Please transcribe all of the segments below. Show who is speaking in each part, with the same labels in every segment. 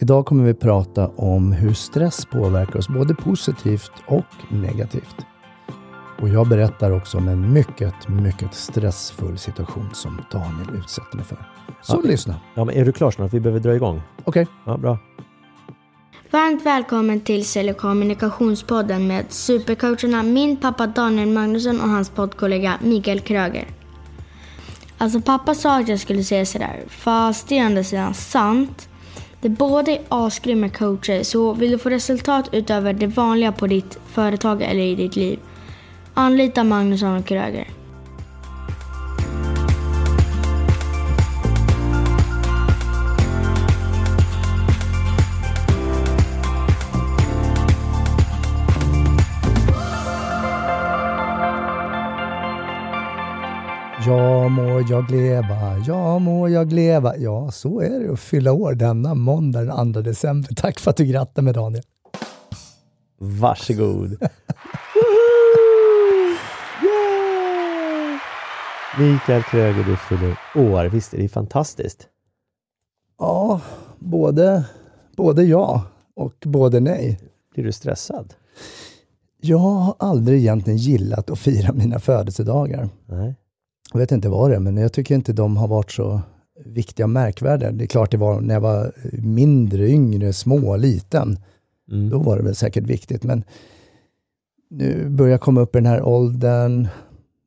Speaker 1: Idag kommer vi prata om hur stress påverkar oss både positivt och negativt. Och jag berättar också om en mycket, mycket stressfull situation som Daniel utsätter mig för. Så
Speaker 2: Ja.
Speaker 1: lyssna.
Speaker 2: Ja, men är du klar snart? Vi behöver dra igång.
Speaker 1: Okej.
Speaker 2: Ja, bra.
Speaker 3: Varmt välkommen till Sälj kommunikationspodden med supercoacherna min pappa Daniel Magnusson och hans poddkollega Mikael Kröger. Alltså pappa sa att jag skulle säga sådär, fast det är å andra sidan sant. De båda är asgrymma coacher, så vill du få resultat utöver det vanliga på ditt företag eller i ditt liv, anlita Magnusson och Kröger.
Speaker 1: Jag leva, ja må jag leva. Ja, så är det att fylla år denna måndag den 2 december. Tack för att du grattade mig Daniel.
Speaker 2: Varsågod. yeah! Mikael Kröger, du fyller år. Visst är det fantastiskt?
Speaker 1: Ja, både, både ja och både nej.
Speaker 2: Blir du stressad?
Speaker 1: Jag har aldrig egentligen gillat att fira mina födelsedagar.
Speaker 2: Nej.
Speaker 1: Jag vet inte vad det är, men jag tycker inte de har varit så viktiga och märkvärdiga. Det är klart det var när jag var mindre, yngre, små, liten.
Speaker 2: Mm.
Speaker 1: Då var det väl säkert viktigt, men nu börjar jag komma upp i den här åldern.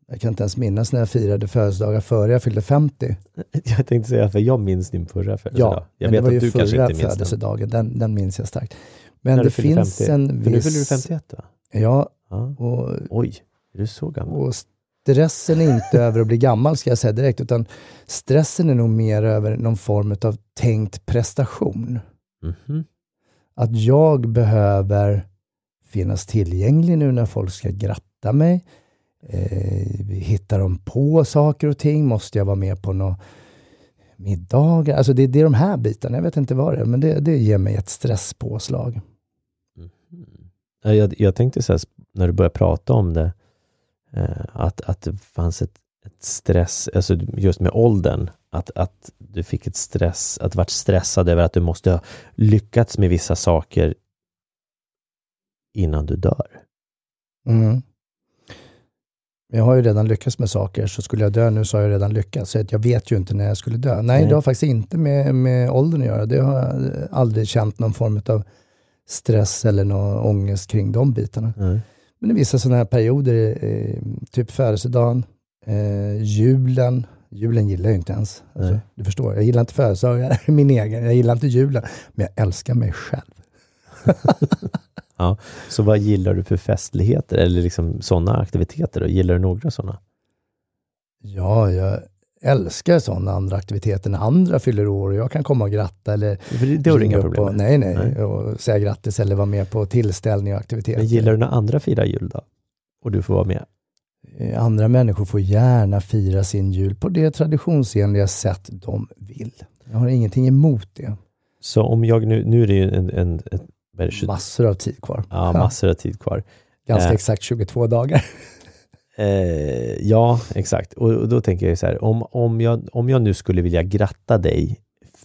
Speaker 1: Jag kan inte ens minnas när jag firade födelsedagar före jag fyllde 50.
Speaker 2: Jag tänkte säga, för jag minns din förra födelsedag.
Speaker 1: Ja,
Speaker 2: jag
Speaker 1: men det
Speaker 2: vet
Speaker 1: var ju
Speaker 2: att du kanske
Speaker 1: förra
Speaker 2: inte minns den.
Speaker 1: födelsedagen. Den, den minns jag starkt. Men
Speaker 2: När
Speaker 1: det finns
Speaker 2: 50.
Speaker 1: en
Speaker 2: För nu
Speaker 1: viss...
Speaker 2: fyller du 51 va?
Speaker 1: Ja,
Speaker 2: Ja.
Speaker 1: och,
Speaker 2: Oj, är du så gammal?
Speaker 1: Stressen är inte över att bli gammal ska jag säga direkt, utan stressen är nog mer över någon form av tänkt prestation.
Speaker 2: Mhm.
Speaker 1: Att jag behöver finnas tillgänglig nu när folk ska gratta mig. Eh, hittar de på saker och ting? Måste jag vara med på några middagar? Alltså det, det är de här bitarna, jag vet inte vad det är, men det, det ger mig ett stresspåslag.
Speaker 2: Ja, Jag, jag tänkte så här, när du började prata om det, att, att det fanns ett, ett stress, alltså just med åldern, att, att du fick ett stress, att du varit stressad över att du måste ha lyckats med vissa saker innan du dör.
Speaker 1: Mm. Jag har ju redan lyckats med saker, så skulle jag dö nu så har jag redan lyckats. Så jag vet ju inte när jag skulle dö. Nej,
Speaker 2: Nej.
Speaker 1: det har faktiskt inte med, med åldern att göra. Det har jag aldrig känt någon form av stress eller någon ångest kring de bitarna.
Speaker 2: Nej.
Speaker 1: Men i vissa sådana här perioder, eh, typ födelsedagen, eh, julen, julen gillar jag inte ens. Alltså, du förstår, jag gillar inte födelsedagar, min egen, jag gillar inte julen, men jag älskar mig själv.
Speaker 2: Ja, så vad gillar du för festligheter eller liksom sådana aktiviteter? Då? Gillar du några sådana?
Speaker 1: Ja, jag älskar sådana andra aktiviteter när andra fyller år och jag kan komma och gratta eller
Speaker 2: För det,
Speaker 1: ringa
Speaker 2: inga problem
Speaker 1: och, nej, nej,
Speaker 2: Nej.
Speaker 1: och säga grattis eller vara med på tillställningar och aktiviteter.
Speaker 2: Men gillar du när andra firar jul då? Och du får vara med?
Speaker 1: Eh, Andra människor får gärna fira sin jul på det traditionsenliga sätt de vill. Jag har ingenting emot det.
Speaker 2: Så om jag nu, nu är det ju en, en, en är 20
Speaker 1: Massor av tid kvar.
Speaker 2: ja, massor av tid kvar.
Speaker 1: Ganska
Speaker 2: Eh.
Speaker 1: exakt 22 dagar.
Speaker 2: Eh, ja, exakt. Och, och då tänker jag så här, om, om, jag, om jag nu skulle vilja gratta dig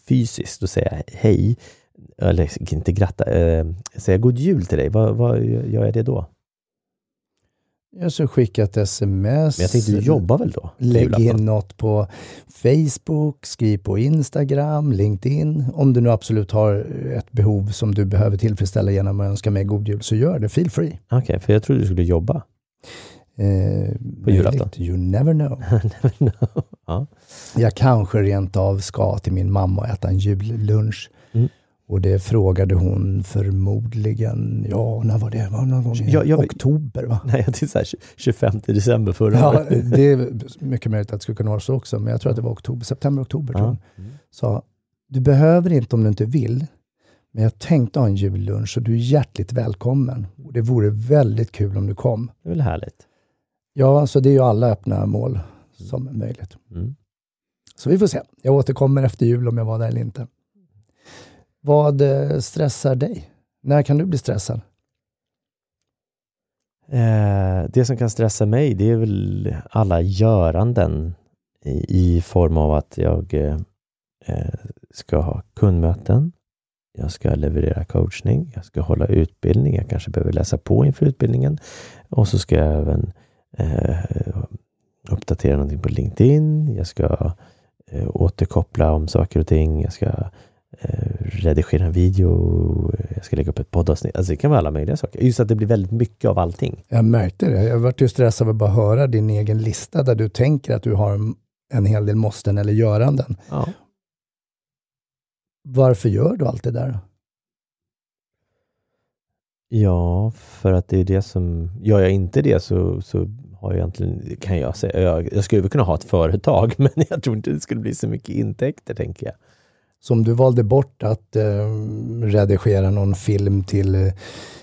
Speaker 2: fysiskt och säga hej, eller inte gratta, eh, säga god jul till dig, vad, vad gör jag det då?
Speaker 1: Jag så skicka ett sms.
Speaker 2: Men jag tänkte, du jobbar väl då?
Speaker 1: Lägg in något på Facebook, skriv på Instagram, LinkedIn. Om du nu absolut har ett behov som du behöver tillfredsställa genom att önska mig god jul, så gör det. Feel free.
Speaker 2: Okej, för jag trodde du skulle jobba.
Speaker 1: Eh,
Speaker 2: På julafton.
Speaker 1: You never know.
Speaker 2: ja.
Speaker 1: Jag kanske rent av ska till min mamma och äta en jullunch.
Speaker 2: Mm.
Speaker 1: Och det frågade hon förmodligen, ja, när var det? Var någon gång i
Speaker 2: Ja, jag vet-
Speaker 1: oktober, va?
Speaker 2: Nej, jag tänkte så här, 25 december förra
Speaker 1: Ja,
Speaker 2: året.
Speaker 1: det är mycket möjligt att det skulle kunna vara så också, men jag tror att det var oktober, september, oktober. Tror jag.
Speaker 2: Ja.
Speaker 1: sa, du behöver inte om du inte vill, men jag tänkte ha en jullunch och du är hjärtligt välkommen. Och det vore väldigt kul om du kom.
Speaker 2: Det är väl härligt?
Speaker 1: Ja, så det är ju alla öppna mål som är möjligt.
Speaker 2: Mm.
Speaker 1: Så vi får se. Jag återkommer efter jul om jag var där eller inte. Vad eh, stressar dig? När kan du bli stressad?
Speaker 2: Eh, det som kan stressa mig, det är väl alla göranden i, i form av att jag eh, eh, ska ha kundmöten. jag ska leverera coachning, jag ska hålla utbildning, jag kanske behöver läsa på inför utbildningen och så ska jag även eh, uppdatera någonting på LinkedIn, jag ska eh, återkoppla om saker och ting, jag ska eh, redigera en video, jag ska lägga upp ett poddavsnitt. Alltså det kan vara alla möjliga saker. Just att det blir väldigt mycket av allting.
Speaker 1: Jag märkte det. Jag varit ju stressad av att bara höra din egen lista där du tänker att du har en hel del måsten eller göranden.
Speaker 2: Ja.
Speaker 1: Varför gör du allt det där?
Speaker 2: Ja, för att det är det som, gör jag inte det så, så har egentligen, kan jag säga, jag, jag skulle kunna ha ett företag, men jag tror inte det skulle bli så mycket intäkter, tänker jag.
Speaker 1: Så om du valde bort att eh, redigera någon film till eh,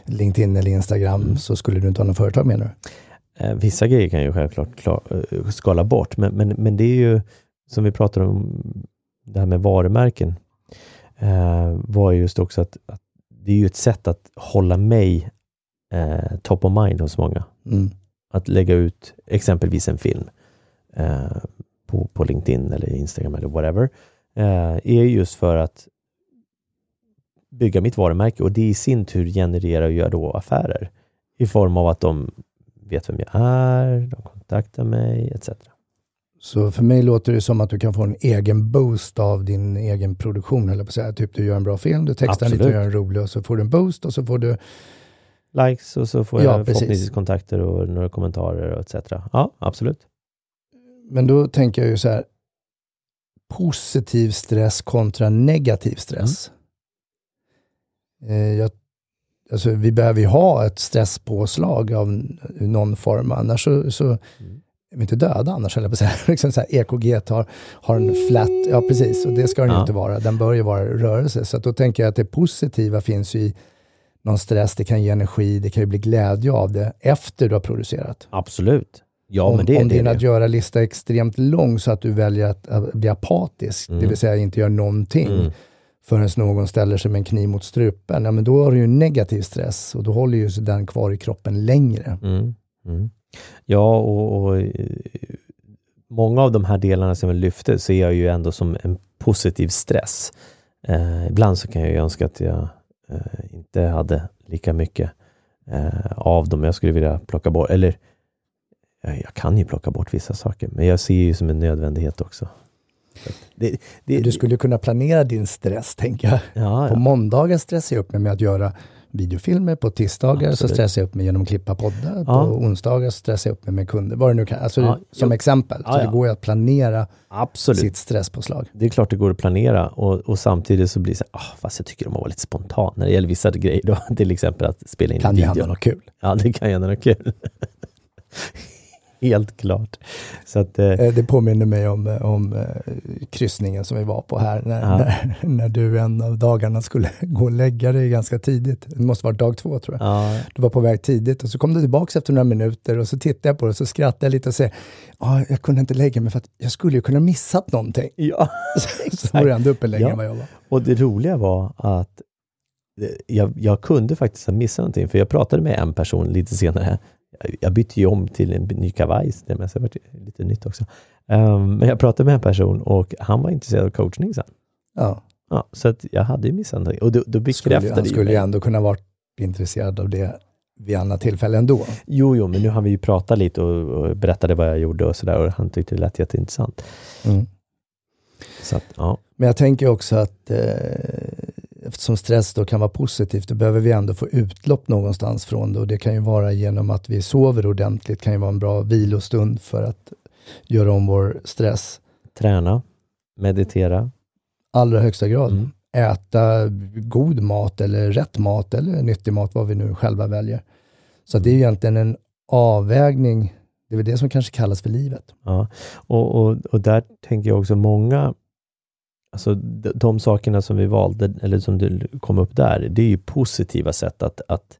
Speaker 1: LinkedIn eller Instagram
Speaker 2: Mm.
Speaker 1: så skulle du inte ha något företag menar du?
Speaker 2: Eh, vissa grejer kan jag självklart klar, eh, skala bort, men, men, men det är ju som vi pratar om, det här med varumärken, eh, var ju just också att, att det är ju ett sätt att hålla mig top of mind hos många.
Speaker 1: Mm.
Speaker 2: Att lägga ut exempelvis en film eh, på, på LinkedIn eller Instagram eller whatever, eh, är just för att bygga mitt varumärke och det i sin tur genererar ju då affärer i form av att de vet vem jag är, de kontaktar mig etc.
Speaker 1: Så för mig låter det som att du kan få en egen boost av din egen produktion, eller på att säga. Typ du gör en bra film, du textar lite och
Speaker 2: Absolut.
Speaker 1: gör en rolig och så får du en boost och så får du
Speaker 2: Likes och så får
Speaker 1: Ja,
Speaker 2: jag
Speaker 1: precis.
Speaker 2: förhoppningsvis kontakter och några kommentarer och etc. Ja, absolut.
Speaker 1: Men då tänker jag ju så här, positiv stress kontra negativ stress. Eh, jag, alltså, vi behöver ju ha ett stresspåslag av någon form, annars så, så är vi inte döda annars, eller på säga. liksom så här, EKG har, har en flat, ja precis, och det ska den ju
Speaker 2: Ja.
Speaker 1: inte vara. Den bör ju vara rörelse. Så att då tänker jag att det positiva finns ju i någon stress, det kan ge energi, det kan ju bli glädje av det efter du har producerat
Speaker 2: Absolut. Ja,
Speaker 1: om,
Speaker 2: men det
Speaker 1: om
Speaker 2: det
Speaker 1: din
Speaker 2: är
Speaker 1: att göra-lista är extremt lång så att du väljer att, att bli apatisk, det vill säga inte gör någonting
Speaker 2: Mm.
Speaker 1: förrän någon ställer sig med en kniv mot strupen, ja, men då har du ju negativ stress och då håller ju den kvar i kroppen längre.
Speaker 2: Mm. Mm. Ja, och, och eh, många av de här delarna som jag lyfte ser jag ju ändå som en positiv stress. Eh, ibland så kan jag ju önska att jag inte hade lika mycket eh, av dem. Jag skulle vilja plocka bort, eller jag, kan ju plocka bort vissa saker, men jag ser ju som en nödvändighet också. Det, det,
Speaker 1: Du skulle kunna planera din stress, tänker jag.
Speaker 2: ja,
Speaker 1: På
Speaker 2: ja.
Speaker 1: måndagar stressar jag upp mig med att göra videofilmer, på tisdagar så
Speaker 2: Absolut.
Speaker 1: stressar jag upp mig genom att klippa poddar,
Speaker 2: Ja.
Speaker 1: på onsdagar stressar jag upp mig med kunder, vad det nu kan, alltså
Speaker 2: Ja,
Speaker 1: som
Speaker 2: jo.
Speaker 1: exempel.
Speaker 2: Ja,
Speaker 1: så det går ju att planera
Speaker 2: Absolut.
Speaker 1: sitt stresspåslag.
Speaker 2: Det är klart det går att planera och, och samtidigt så blir det så här, ah, fast jag tycker om att vara lite spontan när det gäller vissa grejer. Då, till exempel att spela in
Speaker 1: Kan
Speaker 2: en
Speaker 1: ju
Speaker 2: video.
Speaker 1: hända något kul.
Speaker 2: Ja, det kan hända något kul. Helt klart. Så att, eh,
Speaker 1: Eh, Det påminner mig om, eh, om eh, kryssningen som vi var på här, när,
Speaker 2: Ja.
Speaker 1: när, när du en av dagarna skulle gå och lägga dig ganska tidigt. Det måste vara dag två tror jag.
Speaker 2: ja,
Speaker 1: Du var på väg tidigt och så kom du tillbaka efter några minuter och så tittade jag på det och så skrattade jag lite och sa, ah, jag kunde inte lägga mig för att jag skulle ju kunna missat någonting.
Speaker 2: ja.
Speaker 1: så var du ändå uppe längre
Speaker 2: Ja.
Speaker 1: än vad jag var.
Speaker 2: Och det roliga var att jag, jag kunde faktiskt ha missat någonting, för jag pratade med en person lite senare. Jag- bytte ju om till en ny kavaj, så det var lite nytt också. Ehm, men jag pratade med en person och han var intresserad av coachning sen.
Speaker 1: Ja,
Speaker 2: Ja, så att jag hade ju missat någonting. Och då, då
Speaker 1: skulle,
Speaker 2: bekräftade
Speaker 1: han skulle ju ändå kunna vara intresserad av det vid annat tillfälle ändå.
Speaker 2: Jo, jo, men nu har vi ju pratat lite och, och berättade vad jag gjorde och sådär och han tyckte det lät jätteintressant.
Speaker 1: Mm.
Speaker 2: Så att, ja.
Speaker 1: Men jag tänker också att eh, eftersom stress då kan vara positivt, då behöver vi ändå få utlopp någonstans från det och det kan ju vara genom att vi sover ordentligt, kan ju vara en bra vilostund för att göra om vår stress.
Speaker 2: Träna, meditera.
Speaker 1: Allra högsta grad.
Speaker 2: Mm.
Speaker 1: Äta god mat eller rätt mat eller nyttig mat, vad vi nu själva väljer. Så det är ju egentligen en avvägning, det är väl det som kanske kallas för livet.
Speaker 2: Ja. Och, och, och där tänker jag också många, alltså de, de sakerna som vi valde, eller som du kom upp där, det är ju positiva sätt att, att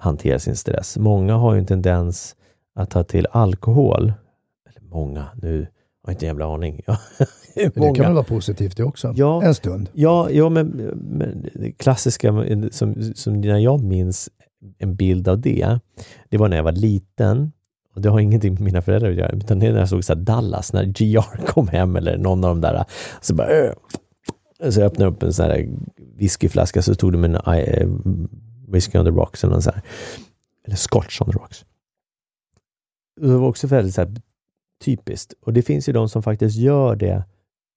Speaker 2: hantera sin stress. Många har ju en tendens att ta till alkohol. Eller många, nu har jag inte en jävla aning.
Speaker 1: Det kan väl vara positivt det också,
Speaker 2: Ja.
Speaker 1: en stund.
Speaker 2: Ja, ja men, men det klassiska som, som när jag minns en bild av det, det var när jag var liten. Och det har ingenting med mina föräldrar att göra, utan det är när jag såg så här Dallas, när GR kom hem eller någon av de där. Så bara, "Äh." Så jag öppnade upp en sån här whiskyflaska så tog de en uh, whisky on the rocks eller, så här, eller scotch on the rocks. Det var också väldigt så här, typiskt. Och det finns ju de som faktiskt gör det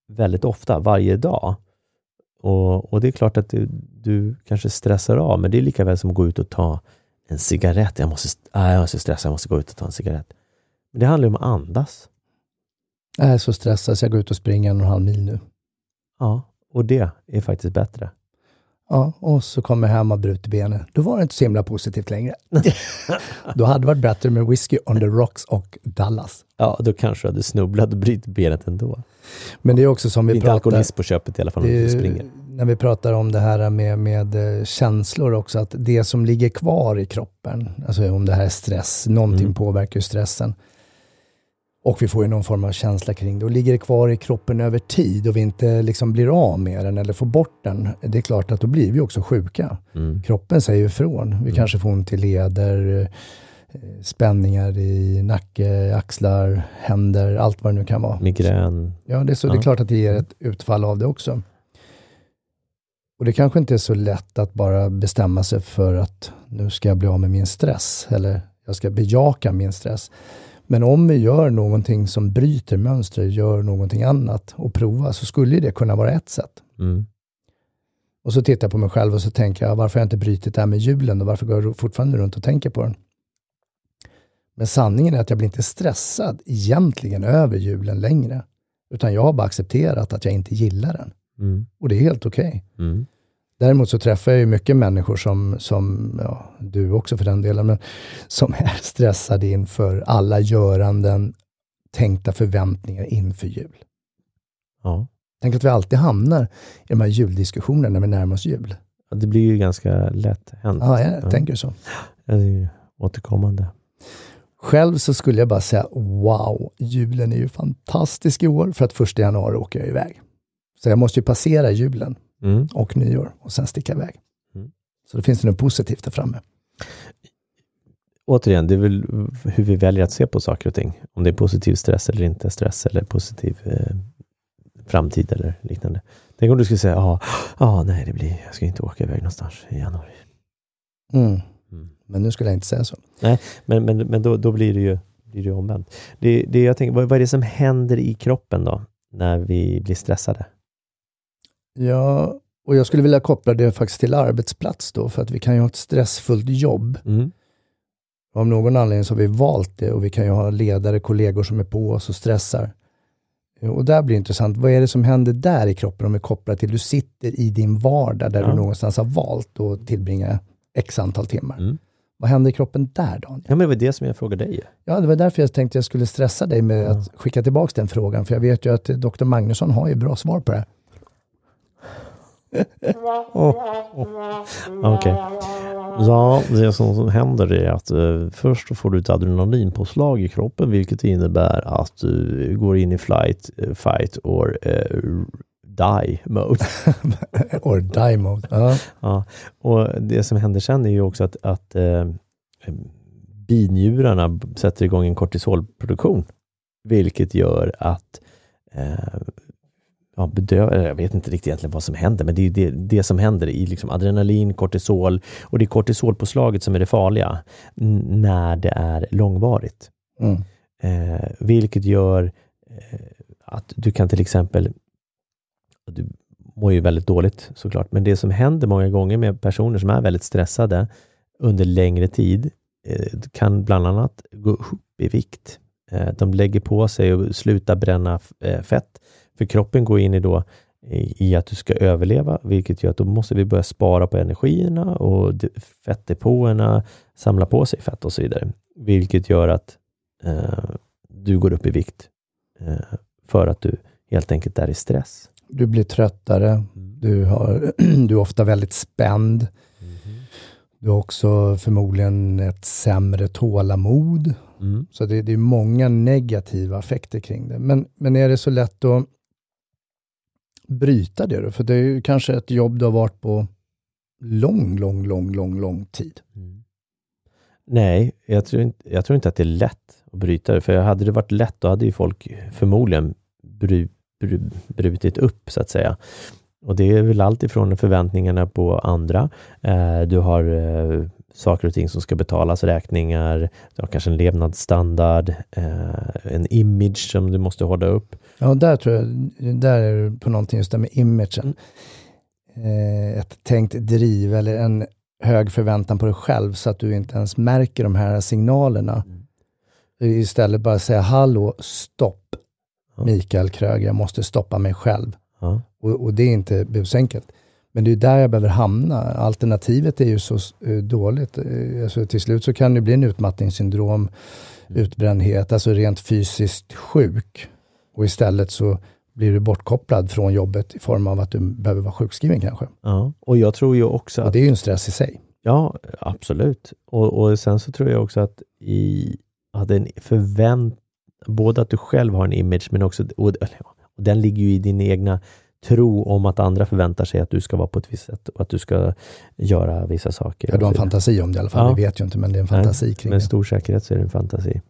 Speaker 2: väldigt ofta, varje dag. Och, och det är klart att du, du, kanske stressar av, men det är lika väl som att gå ut och ta en cigarett. Jag måste, äh, jag måste stressa, jag måste gå ut och ta en cigarett. Men det handlar ju om att andas.
Speaker 1: Jag är så stressad så jag går ut och springer en och en halv mil nu.
Speaker 2: Ja, och det är faktiskt bättre.
Speaker 1: Ja, och så kommer jag hem och brutit benet. Då var det inte så himla positivt längre. då hade det varit bättre med Whiskey on the Rocks och Dallas.
Speaker 2: Ja, då kanske du hade snubblat och brutit benet ändå.
Speaker 1: Men det är också som vi
Speaker 2: inte
Speaker 1: pratar...
Speaker 2: alkoholism på köpet i alla fall om du springer.
Speaker 1: När vi pratar om det här med, med eh, känslor också, att det som ligger kvar i kroppen, alltså om det här är stress, någonting mm. påverkar ju stressen och vi får ju någon form av känsla kring det och ligger det kvar i kroppen över tid och vi inte liksom blir av med den eller får bort den, det är klart att då blir vi också sjuka. Mm. Kroppen säger ifrån. Vi mm. kanske får ont i leder, eh, spänningar i nacke, axlar, händer, allt vad det nu kan vara.
Speaker 2: Migrän.
Speaker 1: Ja, det är, så, ja. det är klart att det ger ett utfall av det också. Och det kanske inte är så lätt att bara bestämma sig för att nu ska jag bli av med min stress, eller jag ska bejaka min stress. Men om vi gör någonting som bryter mönstret, gör någonting annat och prova, så skulle det kunna vara ett sätt. Mm. Och så tittar jag på mig själv och så tänker jag, varför har jag inte brutit det här med julen och varför går jag fortfarande runt och tänker på den? Men sanningen är att jag blir inte stressad egentligen över julen längre. Utan jag har bara accepterat att jag inte gillar den. Mm. Och det är helt okej. Okay. Mm. Däremot så träffar jag ju mycket människor som, som ja, du också för den delen, men som är stressade inför alla göranden, tänkta förväntningar inför jul. Ja. Tänk att vi alltid hamnar i de här juldiskussionerna när vi närmar oss jul.
Speaker 2: Ja, det blir ju ganska lätt hänt.
Speaker 1: Ja, jag ja. tänker så.
Speaker 2: Det är ju återkommande.
Speaker 1: Själv så skulle jag bara säga, wow, julen är ju fantastisk i år, för att första januari åker jag iväg. Så jag måste ju passera julen mm. och nyår och sen sticka iväg. Mm. Så det finns något positivt där framme.
Speaker 2: Återigen, det är väl hur vi väljer att se på saker och ting. Om det är positiv stress eller inte stress eller positiv eh, framtid eller liknande. Tänk om du skulle säga, ja, ah, ah, nej, det blir, jag ska inte åka iväg någonstans i januari.
Speaker 1: Mm. Mm. Men nu skulle jag inte säga så.
Speaker 2: Nej, men, men, men då, då blir det ju blir det omvänt. Det, det jag tänker, vad, vad är det som händer i kroppen då, när vi blir stressade?
Speaker 1: Ja, och jag skulle vilja koppla det faktiskt till arbetsplats då, för att vi kan ju ha ett stressfullt jobb. Mm. Av någon anledning så har vi valt det och vi kan ju ha ledare, kollegor som är på oss och stressar. Och där blir det intressant. Vad är det som händer där i kroppen om vi kopplar till, du sitter i din vardag där ja. du någonstans har valt att tillbringa x antal timmar. Mm. Vad händer i kroppen där Daniel?
Speaker 2: Ja, men det var det som jag frågade dig.
Speaker 1: Ja, det var därför jag tänkte jag skulle stressa dig med ja. att skicka tillbaka den frågan, för jag vet ju att Dr. Magnusson har ju bra svar på det
Speaker 2: oh, Okej. Okay. Ja, det som händer är att eh, först får du ett adrenalinpåslag i kroppen vilket innebär att du går in i flight, eh, fight or eh, die mode.
Speaker 1: or die mode. Uh.
Speaker 2: Ja, och det som händer sen är ju också att, att eh, binjurarna sätter igång en kortisolproduktion vilket gör att eh, ja, bedöva, jag vet inte riktigt egentligen vad som händer, men det är det, det som händer i liksom adrenalin, kortisol och det är kortisolpåslaget som är det farliga när det är långvarigt. Mm. Eh, vilket gör eh, att du kan till exempel, du mår ju väldigt dåligt såklart, men det som händer många gånger med personer som är väldigt stressade under längre tid eh, kan bland annat gå upp i vikt. Eh, de lägger på sig och slutar bränna eh, fett för kroppen går in i, då, i att du ska överleva, vilket gör att då måste vi börja spara på energierna och fettdepåerna samlar på sig fett och så vidare. Vilket gör att eh, du går upp i vikt eh, för att du helt enkelt är i stress.
Speaker 1: Du blir tröttare, mm. du, har, du är ofta väldigt spänd. Mm. Du har också förmodligen ett sämre tålamod. Mm. Så det, det, är många negativa effekter kring det. Men, men är det så lätt att bryta det då? För det är ju kanske ett jobb du har varit på lång, lång, lång, lång, lång tid. Mm.
Speaker 2: Nej, jag tror, inte, jag tror inte att det är lätt att bryta det. För hade det varit lätt, då hade ju folk förmodligen bru, bru, brutit upp, så att säga. Och det är väl allt ifrån förväntningarna på andra. Eh, du har eh, saker och ting som ska betalas, räkningar, du har kanske en levnadsstandard, eh, en image som du måste hålla upp.
Speaker 1: Ja, där tror jag, där är du på någonting just det med imagen. Eh, ett tänkt driv eller en hög förväntan på dig själv så att du inte ens märker de här signalerna. Mm. Istället bara säga hallå, stopp. Ja. Mikael Kröger, jag måste stoppa mig själv. Ja. Och, och, det är inte busenkelt. Men det är där jag behöver hamna. Alternativet är ju så uh, dåligt. Uh, alltså, till slut så kan det bli en utmattningssyndrom, mm. utbrändhet, alltså rent fysiskt sjuk. Och istället så blir du bortkopplad från jobbet i form av att du behöver vara sjukskriven kanske.
Speaker 2: Ja, och jag tror ju också att...
Speaker 1: Och det är ju en stress i sig.
Speaker 2: Ja, absolut. Och, och sen så tror jag också att i att en förvänt både att du själv har en image, men också, och, och den ligger ju i din egna tro om att andra förväntar sig att du ska vara på ett visst sätt och att du ska göra vissa saker.
Speaker 1: Ja, du har en fantasi om det i alla fall. Ja. Vi vet ju inte, men det är en fantasi Nej, kring
Speaker 2: Med stor säkerhet så är det en fantasi.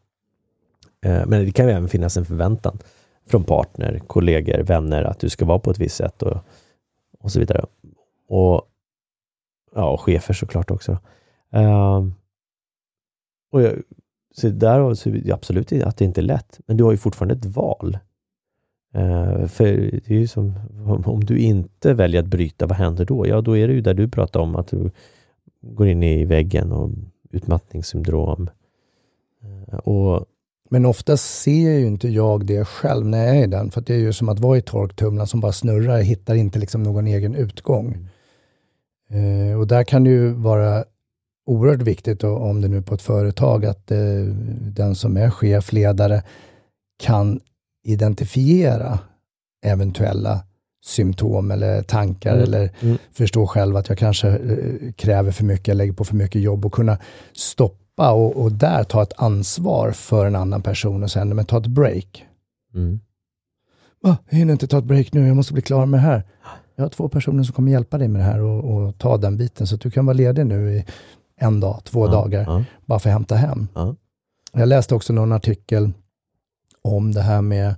Speaker 2: Eh, men det kan ju även finnas en förväntan från partner, kollegor, vänner att du ska vara på ett visst sätt och, och så vidare. Och, ja, och chefer såklart också. Uh, och jag, så där så absolut att det inte är lätt, men du har ju fortfarande ett val. Uh, för det är ju som om du inte väljer att bryta, vad händer då? Ja, då är det ju där du pratar om att du går in i väggen och utmattningssyndrom. Uh, och
Speaker 1: men ofta ser ju inte jag det själv när jag är i den, för det är ju som att vara i torktumlaren som bara snurrar, hittar inte liksom någon egen utgång. Mm. Eh, och där kan det ju vara oerhört viktigt, om det nu är på ett företag, att den som är chef, ledare, kan identifiera eventuella symptom eller tankar mm. eller mm. förstå själv att jag kanske eh, kräver för mycket, lägger på för mycket jobb och kunna stoppa och, och, där ta ett ansvar för en annan person och säga, men ta ett break. Mm. Ah, jag hinner inte ta ett break nu, jag måste bli klar med det här. Jag har två personer som kommer hjälpa dig med det här och, och ta den biten, så att du kan vara ledig nu i en dag, två ja, dagar, ja. bara för att hämta hem. Ja. Jag läste också någon artikel om det här med,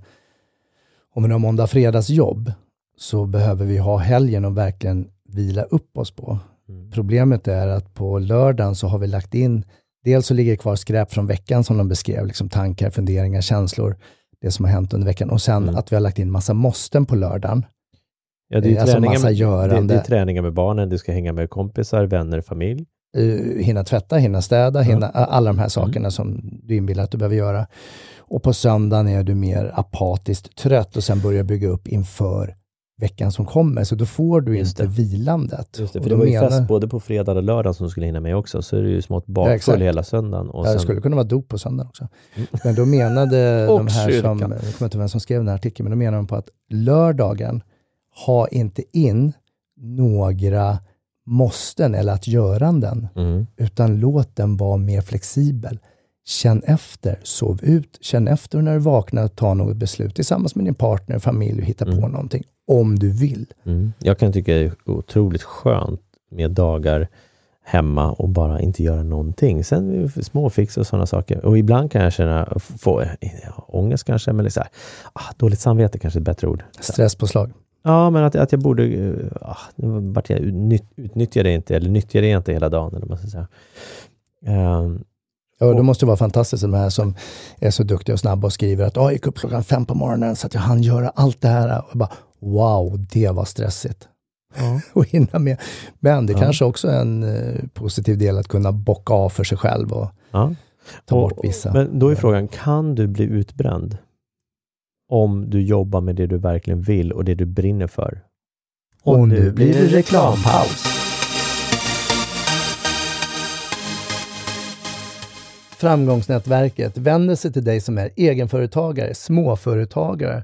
Speaker 1: om vi har måndag fredags jobb, så behöver vi ha helgen och verkligen vila upp oss på. Mm. Problemet är att på lördagen så har vi lagt in Dels så ligger det kvar skräp från veckan som de beskrev, liksom tankar, funderingar, känslor, det som har hänt under veckan. Och sen mm. att vi har lagt in massa måsten på lördagen.
Speaker 2: Ja, det är, alltså massa görande. Det, det är träningar med barnen, du ska hänga med kompisar, vänner, familj.
Speaker 1: Uh, hinna tvätta, hinna städa, mm. hinna, alla de här sakerna mm. som du inbillar att du behöver göra. Och på söndagen är du mer apatiskt trött och sen börjar bygga upp inför veckan som kommer, så då får du Just inte det. vilandet.
Speaker 2: Just det, för det var ju menar... fest både på fredag och lördag som du skulle hinna med också, så är det ju smått bakfull ja, hela söndagen.
Speaker 1: Och sen... Det skulle kunna vara dop på söndagen också. Mm. Men då menade de här kyrkan. som, jag kommer inte vem som skrev den här artikeln, men då menar de på att lördagen, ha inte in några måsten eller att göranden, mm. utan låt den vara mer flexibel. Känn efter, sov ut, känn efter när du vaknar, ta något beslut tillsammans med din partner, familj och hitta mm. på någonting om du vill.
Speaker 2: Mm. Jag kan tycka det är otroligt skönt med dagar hemma och bara inte göra någonting. Sen småfix och sådana saker. Och ibland kan jag känna, få ja, ångest kanske, men här, ah, dåligt samvete kanske är ett bättre ord.
Speaker 1: Stresspåslag.
Speaker 2: Ja, men att, att jag borde, eh, ah, vart jag utnyttjar det inte, eller nyttjar det inte hela dagen. Eller vad ska säga. Um,
Speaker 1: Ja, det måste vara fantastiskt de här som är så duktiga och snabba och skriver att jag gick upp klockan fem på morgonen så att jag hann göra allt det här. Och bara, wow, det var stressigt. Ja. och hinna med. Men det ja. kanske också är en eh, positiv del att kunna bocka av för sig själv och ja. ta bort vissa.
Speaker 2: Men då är frågan, kan du bli utbränd? Om du jobbar med det du verkligen vill och det du brinner för?
Speaker 1: Och, och nu blir det reklampaus. Framgångsnätverket vänder sig till dig som är egenföretagare, småföretagare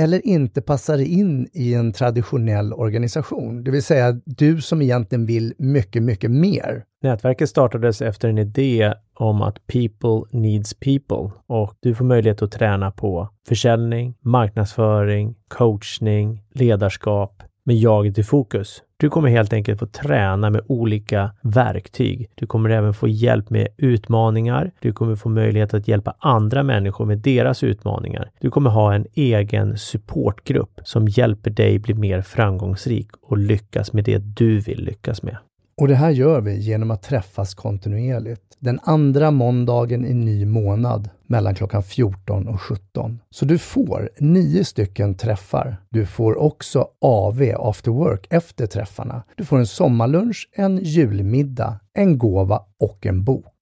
Speaker 1: eller inte passar in i en traditionell organisation. Det vill säga du som egentligen vill mycket, mycket mer.
Speaker 2: Nätverket startades efter en idé om att people needs people och du får möjlighet att träna på försäljning, marknadsföring, coachning, ledarskap med jaget i fokus. Du kommer helt enkelt få träna med olika verktyg. Du kommer även få hjälp med utmaningar. Du kommer få möjlighet att hjälpa andra människor med deras utmaningar. Du kommer ha en egen supportgrupp som hjälper dig bli mer framgångsrik och lyckas med det du vill lyckas med.
Speaker 1: Och det här gör vi genom att träffas kontinuerligt. Den andra måndagen i ny månad mellan klockan 14 och 17. Så du får nio stycken träffar. Du får också AV, after work, efter träffarna. Du får en sommarlunch, en julmiddag, en gåva och en bok.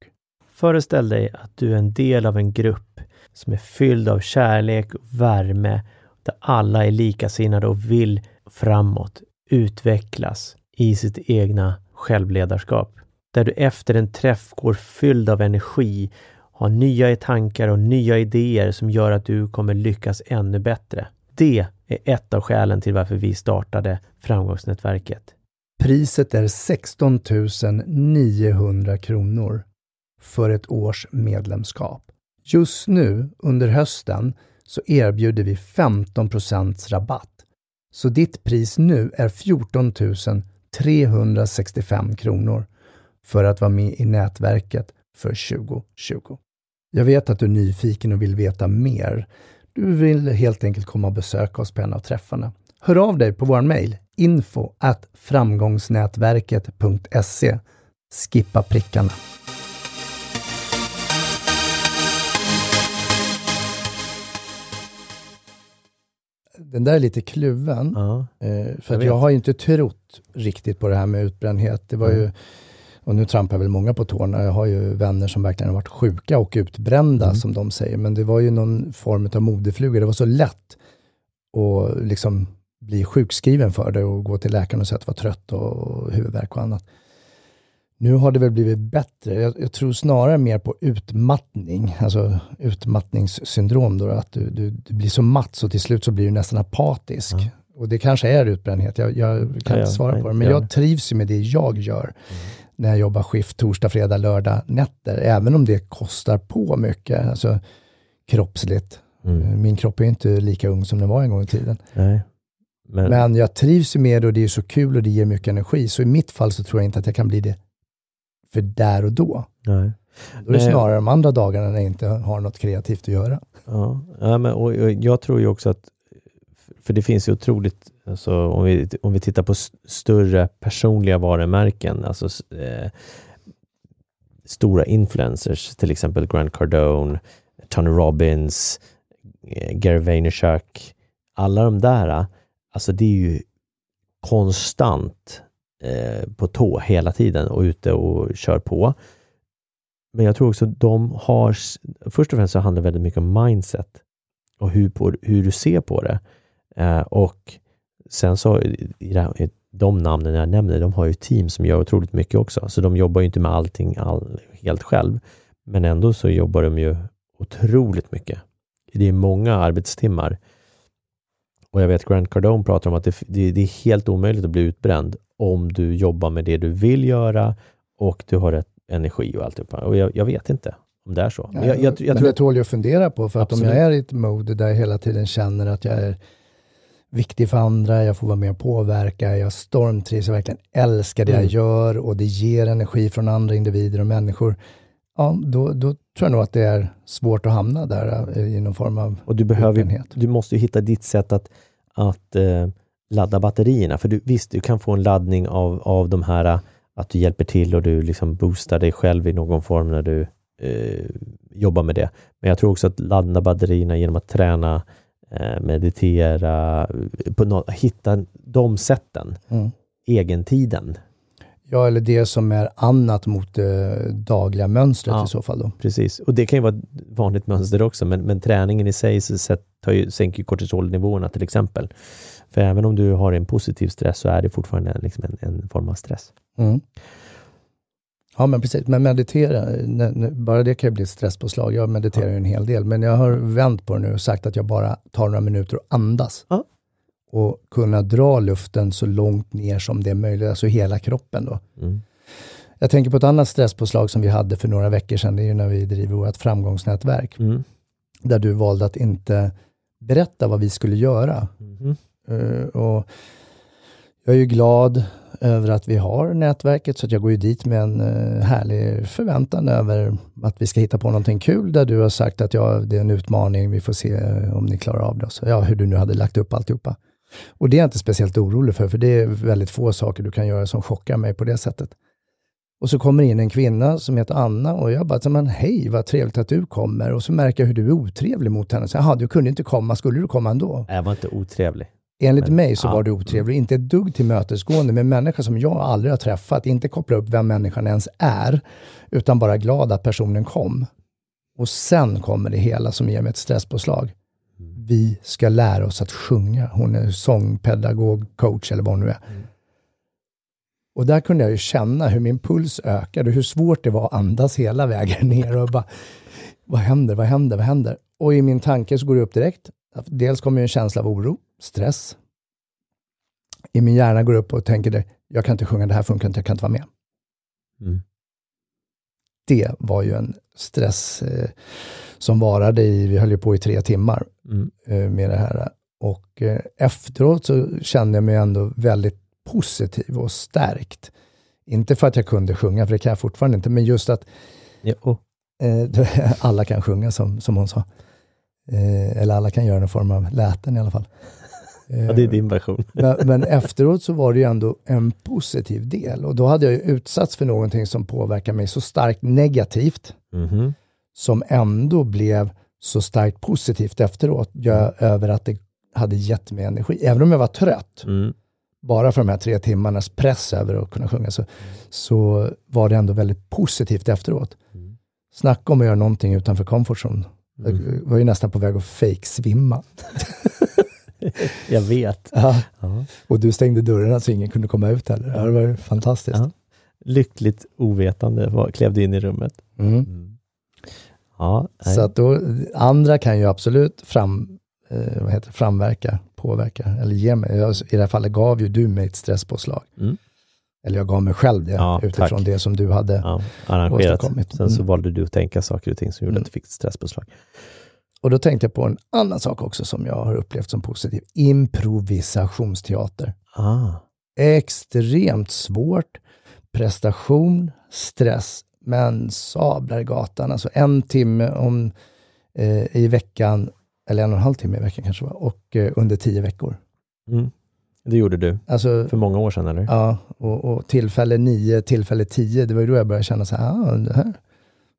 Speaker 2: Föreställ dig att du är en del av en grupp som är fylld av kärlek och värme, där alla är likasinnade och vill framåt, utvecklas i sitt egna självledarskap. Där du efter en träff går fylld av energi, har nya tankar och nya idéer som gör att du kommer lyckas ännu bättre. Det är ett av skälen till varför vi startade Framgångsnätverket.
Speaker 1: Priset är 16 900 kronor för ett års medlemskap. Just nu under hösten så erbjuder vi 15% rabatt. Så ditt pris nu är 14 365 kronor för att vara med i nätverket för 2020. Jag vet att du är nyfiken och vill veta mer. Du vill helt enkelt komma och besöka oss på en av träffarna. Hör av dig på vår mejl info framgångsnätverket.se. Skippa prickarna. Den där är lite kluven.
Speaker 2: Ja,
Speaker 1: Eh, för
Speaker 2: Jag
Speaker 1: att jag har ju inte trott riktigt på det här med utbrändhet. Det var
Speaker 2: Mm.
Speaker 1: ju, och nu trampar väl många på tårna. Jag har ju vänner som verkligen har varit sjuka och utbrända,
Speaker 2: Mm.
Speaker 1: som de säger. Men det var ju någon form av modefluga. Det var så lätt att liksom bli sjukskriven för det och gå till läkaren och säga att jag var trött och huvudvärk och annat. Nu har det väl blivit bättre. Jag, jag tror snarare mer på utmattning, alltså utmattningssyndrom. Då, att du, du, du blir så matt så till slut så blir du nästan apatisk.
Speaker 2: Ja.
Speaker 1: Och det kanske är utbrändhet, jag, jag kan
Speaker 2: Ja,
Speaker 1: inte svara
Speaker 2: nej,
Speaker 1: på det. Men
Speaker 2: ja.
Speaker 1: jag trivs ju med det jag gör när jag jobbar skift torsdag, fredag, lördag, nätter. Även om det kostar på mycket, alltså kroppsligt.
Speaker 2: mm.
Speaker 1: Min kropp är inte lika ung som den var en gång i tiden.
Speaker 2: nej. Men,
Speaker 1: Men jag trivs ju med det och det är så kul och det ger mycket energi. Så i mitt fall så tror jag inte att jag kan bli det för där och då.
Speaker 2: nej.
Speaker 1: Då är det
Speaker 2: Nej.
Speaker 1: snarare de andra dagarna när jag inte har något kreativt att göra.
Speaker 2: Ja, ja men, och, och jag tror ju också att, för det finns ju otroligt, alltså, om, vi, om vi tittar på större personliga varumärken, alltså eh, stora influencers, till exempel Grant Cardone, Tony Robbins, eh, Gary Vaynerchuk, alla de där, alltså det är ju konstant eh, på tå hela tiden och ute och kör på. Men jag tror också att de har, först och främst så handlar det väldigt mycket om mindset och hur, på, hur du ser på det. Eh, och sen så, i det här, de namnen jag nämner, de har ju team som gör otroligt mycket också, så de jobbar ju inte med allting all, helt själv. Men ändå så jobbar de ju otroligt mycket. Det är många arbetstimmar. Och jag vet Grant Cardone pratar om att det, det, det är helt omöjligt att bli utbränd om du jobbar med det du vill göra och du har rätt energi och alltihopa. Och jag, jag vet inte om det är så. Men jag, jag, jag,
Speaker 1: Men
Speaker 2: tror
Speaker 1: det tål ju att fundera på, för att om jag är i ett mode där jag hela tiden känner att jag är viktig för andra, jag får vara med och påverka, jag stormtrivs, jag verkligen älskar det
Speaker 2: Mm.
Speaker 1: jag gör och det ger energi från andra individer och människor. Ja, då, då tror jag nog att det är svårt att hamna där eh, i någon form av
Speaker 2: Och du behöver, du måste ju hitta ditt sätt att, att eh, ladda batterierna. För du, visst, du kan få en laddning av, av de här, eh, att du hjälper till och du liksom boostar dig själv i någon form när du eh, jobbar med det. Men jag tror också att ladda batterierna genom att träna, meditera, eh, på nå- hitta de sätten,
Speaker 1: Mm.
Speaker 2: egentiden.
Speaker 1: Ja, eller det som är annat mot det dagliga mönstret
Speaker 2: Ja.
Speaker 1: i så fall. Då.
Speaker 2: Precis, och det kan ju vara ett vanligt mönster också, men, men träningen i sig så sätt, tar ju, sänker kortisolnivåerna till exempel. För även om du har en positiv stress så är det fortfarande liksom en, en form av stress.
Speaker 1: Mm. Ja, men precis. Men meditera, bara det kan ju bli ett stresspåslag. Jag mediterar ju en hel del, men jag har vänt på det nu och sagt att jag bara tar några minuter och andas.
Speaker 2: Ja.
Speaker 1: Och kunna dra luften så långt ner som det är möjligt, alltså hela kroppen då.
Speaker 2: Mm.
Speaker 1: Jag tänker på ett annat stresspåslag som vi hade för några veckor sedan, det är ju när vi driver vårt framgångsnätverk,
Speaker 2: Mm.
Speaker 1: där du valde att inte berätta vad vi skulle göra.
Speaker 2: Mhm.
Speaker 1: Eh, och jag är ju glad över att vi har nätverket så att jag går ju dit med en eh, härlig förväntan över att vi ska hitta på någonting kul där du har sagt att ja, det är en utmaning, vi får se eh, om ni klarar av det. Så, ja, hur du nu hade lagt upp alltihopa. Och det är jag inte speciellt orolig för, för det är väldigt få saker du kan göra som chockar mig på det sättet. Och så kommer in en kvinna som heter Anna och jag bara, men hej vad trevligt att du kommer. Och så märker jag hur du är otrevlig mot henne. Jaha, du kunde inte komma, skulle du komma ändå?
Speaker 2: Jag var inte otrevlig.
Speaker 1: Enligt men, mig så var du otrevlig, inte ett dugg tillmötesgående med en människa som jag aldrig har träffat. Inte koppla upp vem människan ens är, utan bara glad att personen kom. Och sen kommer det hela som ger mig ett stresspåslag. Mm. Vi ska lära oss att sjunga. Hon är sångpedagog, coach eller vad hon nu är. Mm. Och där kunde jag ju känna hur min puls ökade, hur svårt det var att andas hela vägen ner och bara, vad händer, vad händer, vad händer? Och i min tanke så går det upp direkt. Dels kommer en känsla av oro, stress. I min hjärna går upp och tänker, det, jag kan inte sjunga, det här funkar inte, jag kan inte vara med. Mm. Det var ju en stress eh, som varade i, vi höll ju på i tre timmar mm. eh, med det här. Och eh, efteråt så kände jag mig ändå väldigt positiv och stärkt. Inte för att jag kunde sjunga, för det kan jag fortfarande inte, men just att
Speaker 2: jo.
Speaker 1: eh, alla kan sjunga som, som hon sa. Eh, eller alla kan göra någon form av läten i alla fall.
Speaker 2: Eh, ja, det är din version.
Speaker 1: men, men, efteråt så var det ju ändå en positiv del och då hade jag ju utsatts för någonting som påverkar mig så starkt negativt,
Speaker 2: mm -hmm.
Speaker 1: som ändå blev så starkt positivt efteråt, jag, mm. över att det hade gett mig energi. Även om jag var trött,
Speaker 2: mm
Speaker 1: bara för de här tre timmarnas press över att kunna sjunga, så, så var det ändå väldigt positivt efteråt. Mm. Snacka om att göra någonting utanför. Mm. Jag var ju nästan på väg att fake-svimma.
Speaker 2: jag vet.
Speaker 1: Ja. ja. Och du stängde dörrarna så ingen kunde komma ut heller. Ja. Det var fantastiskt. Ja.
Speaker 2: Lyckligt ovetande var, klev du in i rummet.
Speaker 1: Mm.
Speaker 2: mm. Ja,
Speaker 1: så att då, andra kan ju absolut fram, eh, vad heter framverka påverka, eller ge mig. Jag, I det här fallet gav ju du mig ett stresspåslag.
Speaker 2: Mm.
Speaker 1: Eller jag gav mig själv det, ja, utifrån tack. det som du hade ja, arrangerat. åstadkommit.
Speaker 2: Sen så mm. valde du att tänka saker och ting som gjorde mm. att du fick ett stresspåslag.
Speaker 1: Och då tänkte jag på en annan sak också som jag har upplevt som positiv. Improvisationsteater.
Speaker 2: Ah.
Speaker 1: Extremt svårt. Prestation, stress, men sablar i gatan. Alltså en timme om, eh, i veckan eller en och en halv timme i veckan kanske var, och eh, under tio veckor.
Speaker 2: Mm. Det gjorde du
Speaker 1: alltså,
Speaker 2: för många år sedan eller?
Speaker 1: Ja, och, och tillfälle nio, tillfälle tio, det var ju då jag började känna så här, ah, det här,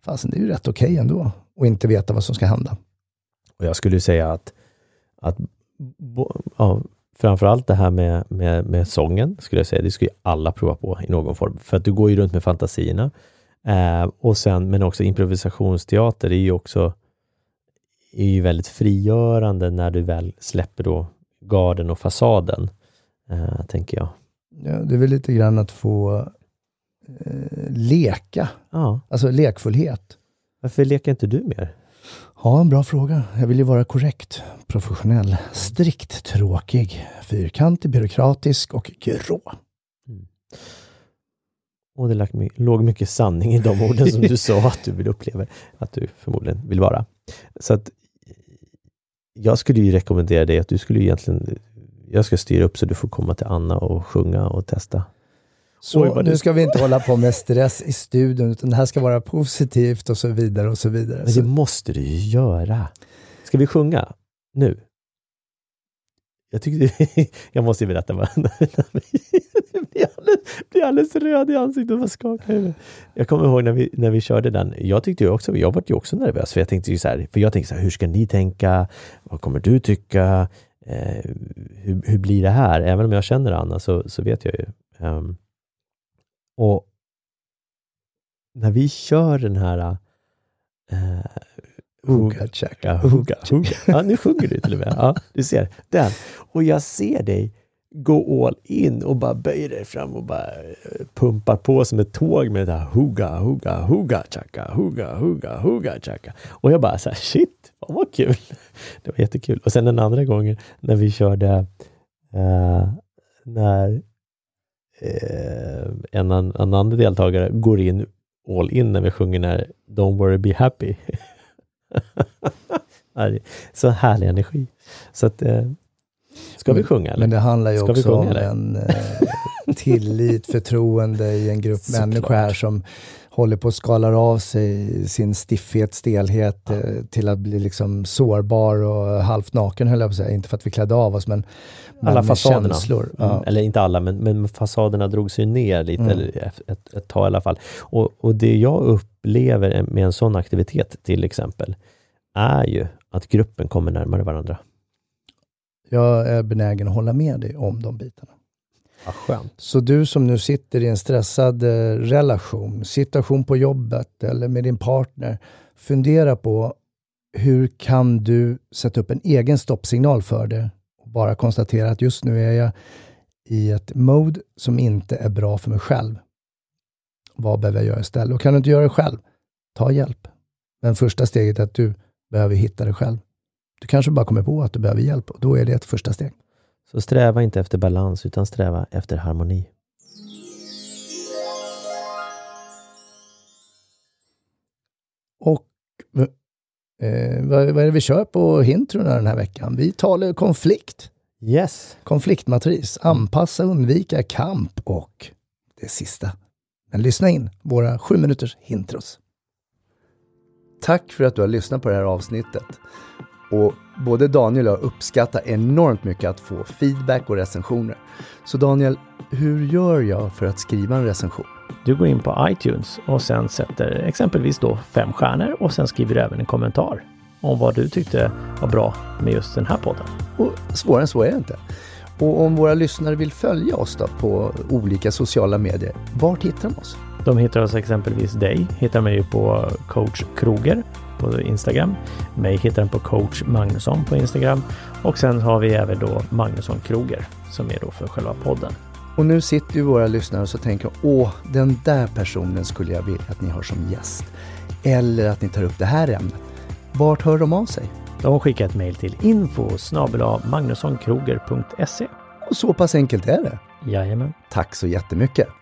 Speaker 1: fasen det är ju rätt okej okay ändå, och inte veta vad som ska hända.
Speaker 2: Och jag skulle säga att, att ja, framförallt det här med, med, med sången, skulle jag säga, det skulle alla prova på i någon form, för att du går ju runt med fantasierna. Eh, och sen, men också improvisationsteater är ju också är ju väldigt frigörande när du väl släpper då garden och fasaden, eh, tänker jag.
Speaker 1: Ja, det är väl lite grann att få eh, leka,
Speaker 2: ja.
Speaker 1: alltså lekfullhet.
Speaker 2: Varför leker inte du mer?
Speaker 1: Ja, en bra fråga. Jag vill ju vara korrekt, professionell, strikt tråkig, fyrkantig, byråkratisk och grå.
Speaker 2: Mm. Och det låg mycket sanning i de orden som du sa att du vill uppleva, att du förmodligen vill vara. Så att jag skulle ju rekommendera dig att du skulle egentligen, jag ska styra upp så du får komma till Anna och sjunga och testa.
Speaker 1: Så Oj, nu ska vi inte hålla på med stress i studion, utan det här ska vara positivt och så vidare och så vidare.
Speaker 2: Men det måste du ju göra. Ska vi sjunga nu? Jag, tyckte, jag måste ju berätta jag blir alldeles röd i ansiktet och skakar Jag kommer ihåg när vi, när vi körde den. Jag tyckte ju också, jag var ju också nervös för jag tänkte ju så här, för jag tänkte så här, hur ska ni tänka? Vad kommer du tycka? Eh, hur, hur blir det här? Även om jag känner Anna så, så vet jag ju. Um, och när vi kör den här uh,
Speaker 1: Huga chaka,
Speaker 2: huga, huga. Ja, nu sjunger du till och med. Ja, du ser. Den. Och jag ser dig gå all in och bara böjer dig fram och bara eh, pumpar på som ett tåg med det här huga, huga, huga, chaka, huga, huga, huga, chaka. Och jag bara så här, shit, vad kul! Det var jättekul. Och sen den andra gången när vi körde, uh, när uh, en, en annan deltagare går in all in när vi sjunger när Don't worry be happy. så härlig energi. Så att uh, Ska vi sjunga? Eller?
Speaker 1: Men det handlar ju
Speaker 2: Ska
Speaker 1: också
Speaker 2: sjunga,
Speaker 1: om
Speaker 2: eller?
Speaker 1: en eh, tillit, förtroende i en grupp
Speaker 2: Såklart.
Speaker 1: människor här som håller på att skala av sig sin stiffhet, stelhet eh, till att bli liksom sårbar och halvt naken höll jag på att säga. Inte för att vi klädde av oss men, men
Speaker 2: alla fasaderna.
Speaker 1: känslor.
Speaker 2: Mm,
Speaker 1: Ja.
Speaker 2: Eller inte alla, men, men fasaderna drog sig ner lite,
Speaker 1: Mm.
Speaker 2: eller ett, ett, ett tag i alla fall. Och, och det jag upplever med en sån aktivitet till exempel, är ju att gruppen kommer närmare varandra.
Speaker 1: Jag är benägen att hålla med dig om de bitarna.
Speaker 2: Ja, skönt.
Speaker 1: Så du som nu sitter i en stressad eh, relation, situation på jobbet eller med din partner, fundera på hur kan du sätta upp en egen stoppsignal för det och bara konstatera att just nu är jag i ett mode som inte är bra för mig själv. Vad behöver jag göra istället? Och kan du inte göra det själv, ta hjälp. Men första steget är att du behöver hitta det själv. Du kanske bara kommer på att du behöver hjälp och då är det ett första steg.
Speaker 2: Så sträva inte efter balans, utan sträva efter harmoni.
Speaker 1: Och eh, vad, vad är det vi kör på hintrona den här veckan? Vi talar konflikt,
Speaker 2: Yes!
Speaker 1: konfliktmatris, anpassa, undvika, kamp och det sista. Men lyssna in, våra sju minuters hintros. Tack för att du har lyssnat på det här avsnittet. Och både Daniel och jag uppskattar enormt mycket att få feedback och recensioner. Så Daniel, hur gör jag för att skriva en recension?
Speaker 4: Du går in på iTunes och sen sätter exempelvis då fem stjärnor och sen skriver du även en kommentar om vad du tyckte var bra med just den här podden.
Speaker 1: Och svårare än så är det inte. Och om våra lyssnare vill följa oss då på olika sociala medier, vart hittar de oss?
Speaker 4: De hittar oss exempelvis dig, hittar mig på coach Kroger på Instagram. Mig hittar den på coach Magnusson på Instagram och sen har vi även då Magnusson Kroger som är då för själva podden.
Speaker 1: Och nu sitter ju våra lyssnare och så tänker åh, den där personen skulle jag vilja att ni har som gäst. Eller att ni tar upp det här ämnet. Vart hör de av sig?
Speaker 4: De skickar ett mejl till info magnussonkroger.se.
Speaker 1: Och så pass enkelt är det.
Speaker 4: Jajamän.
Speaker 1: Tack så jättemycket!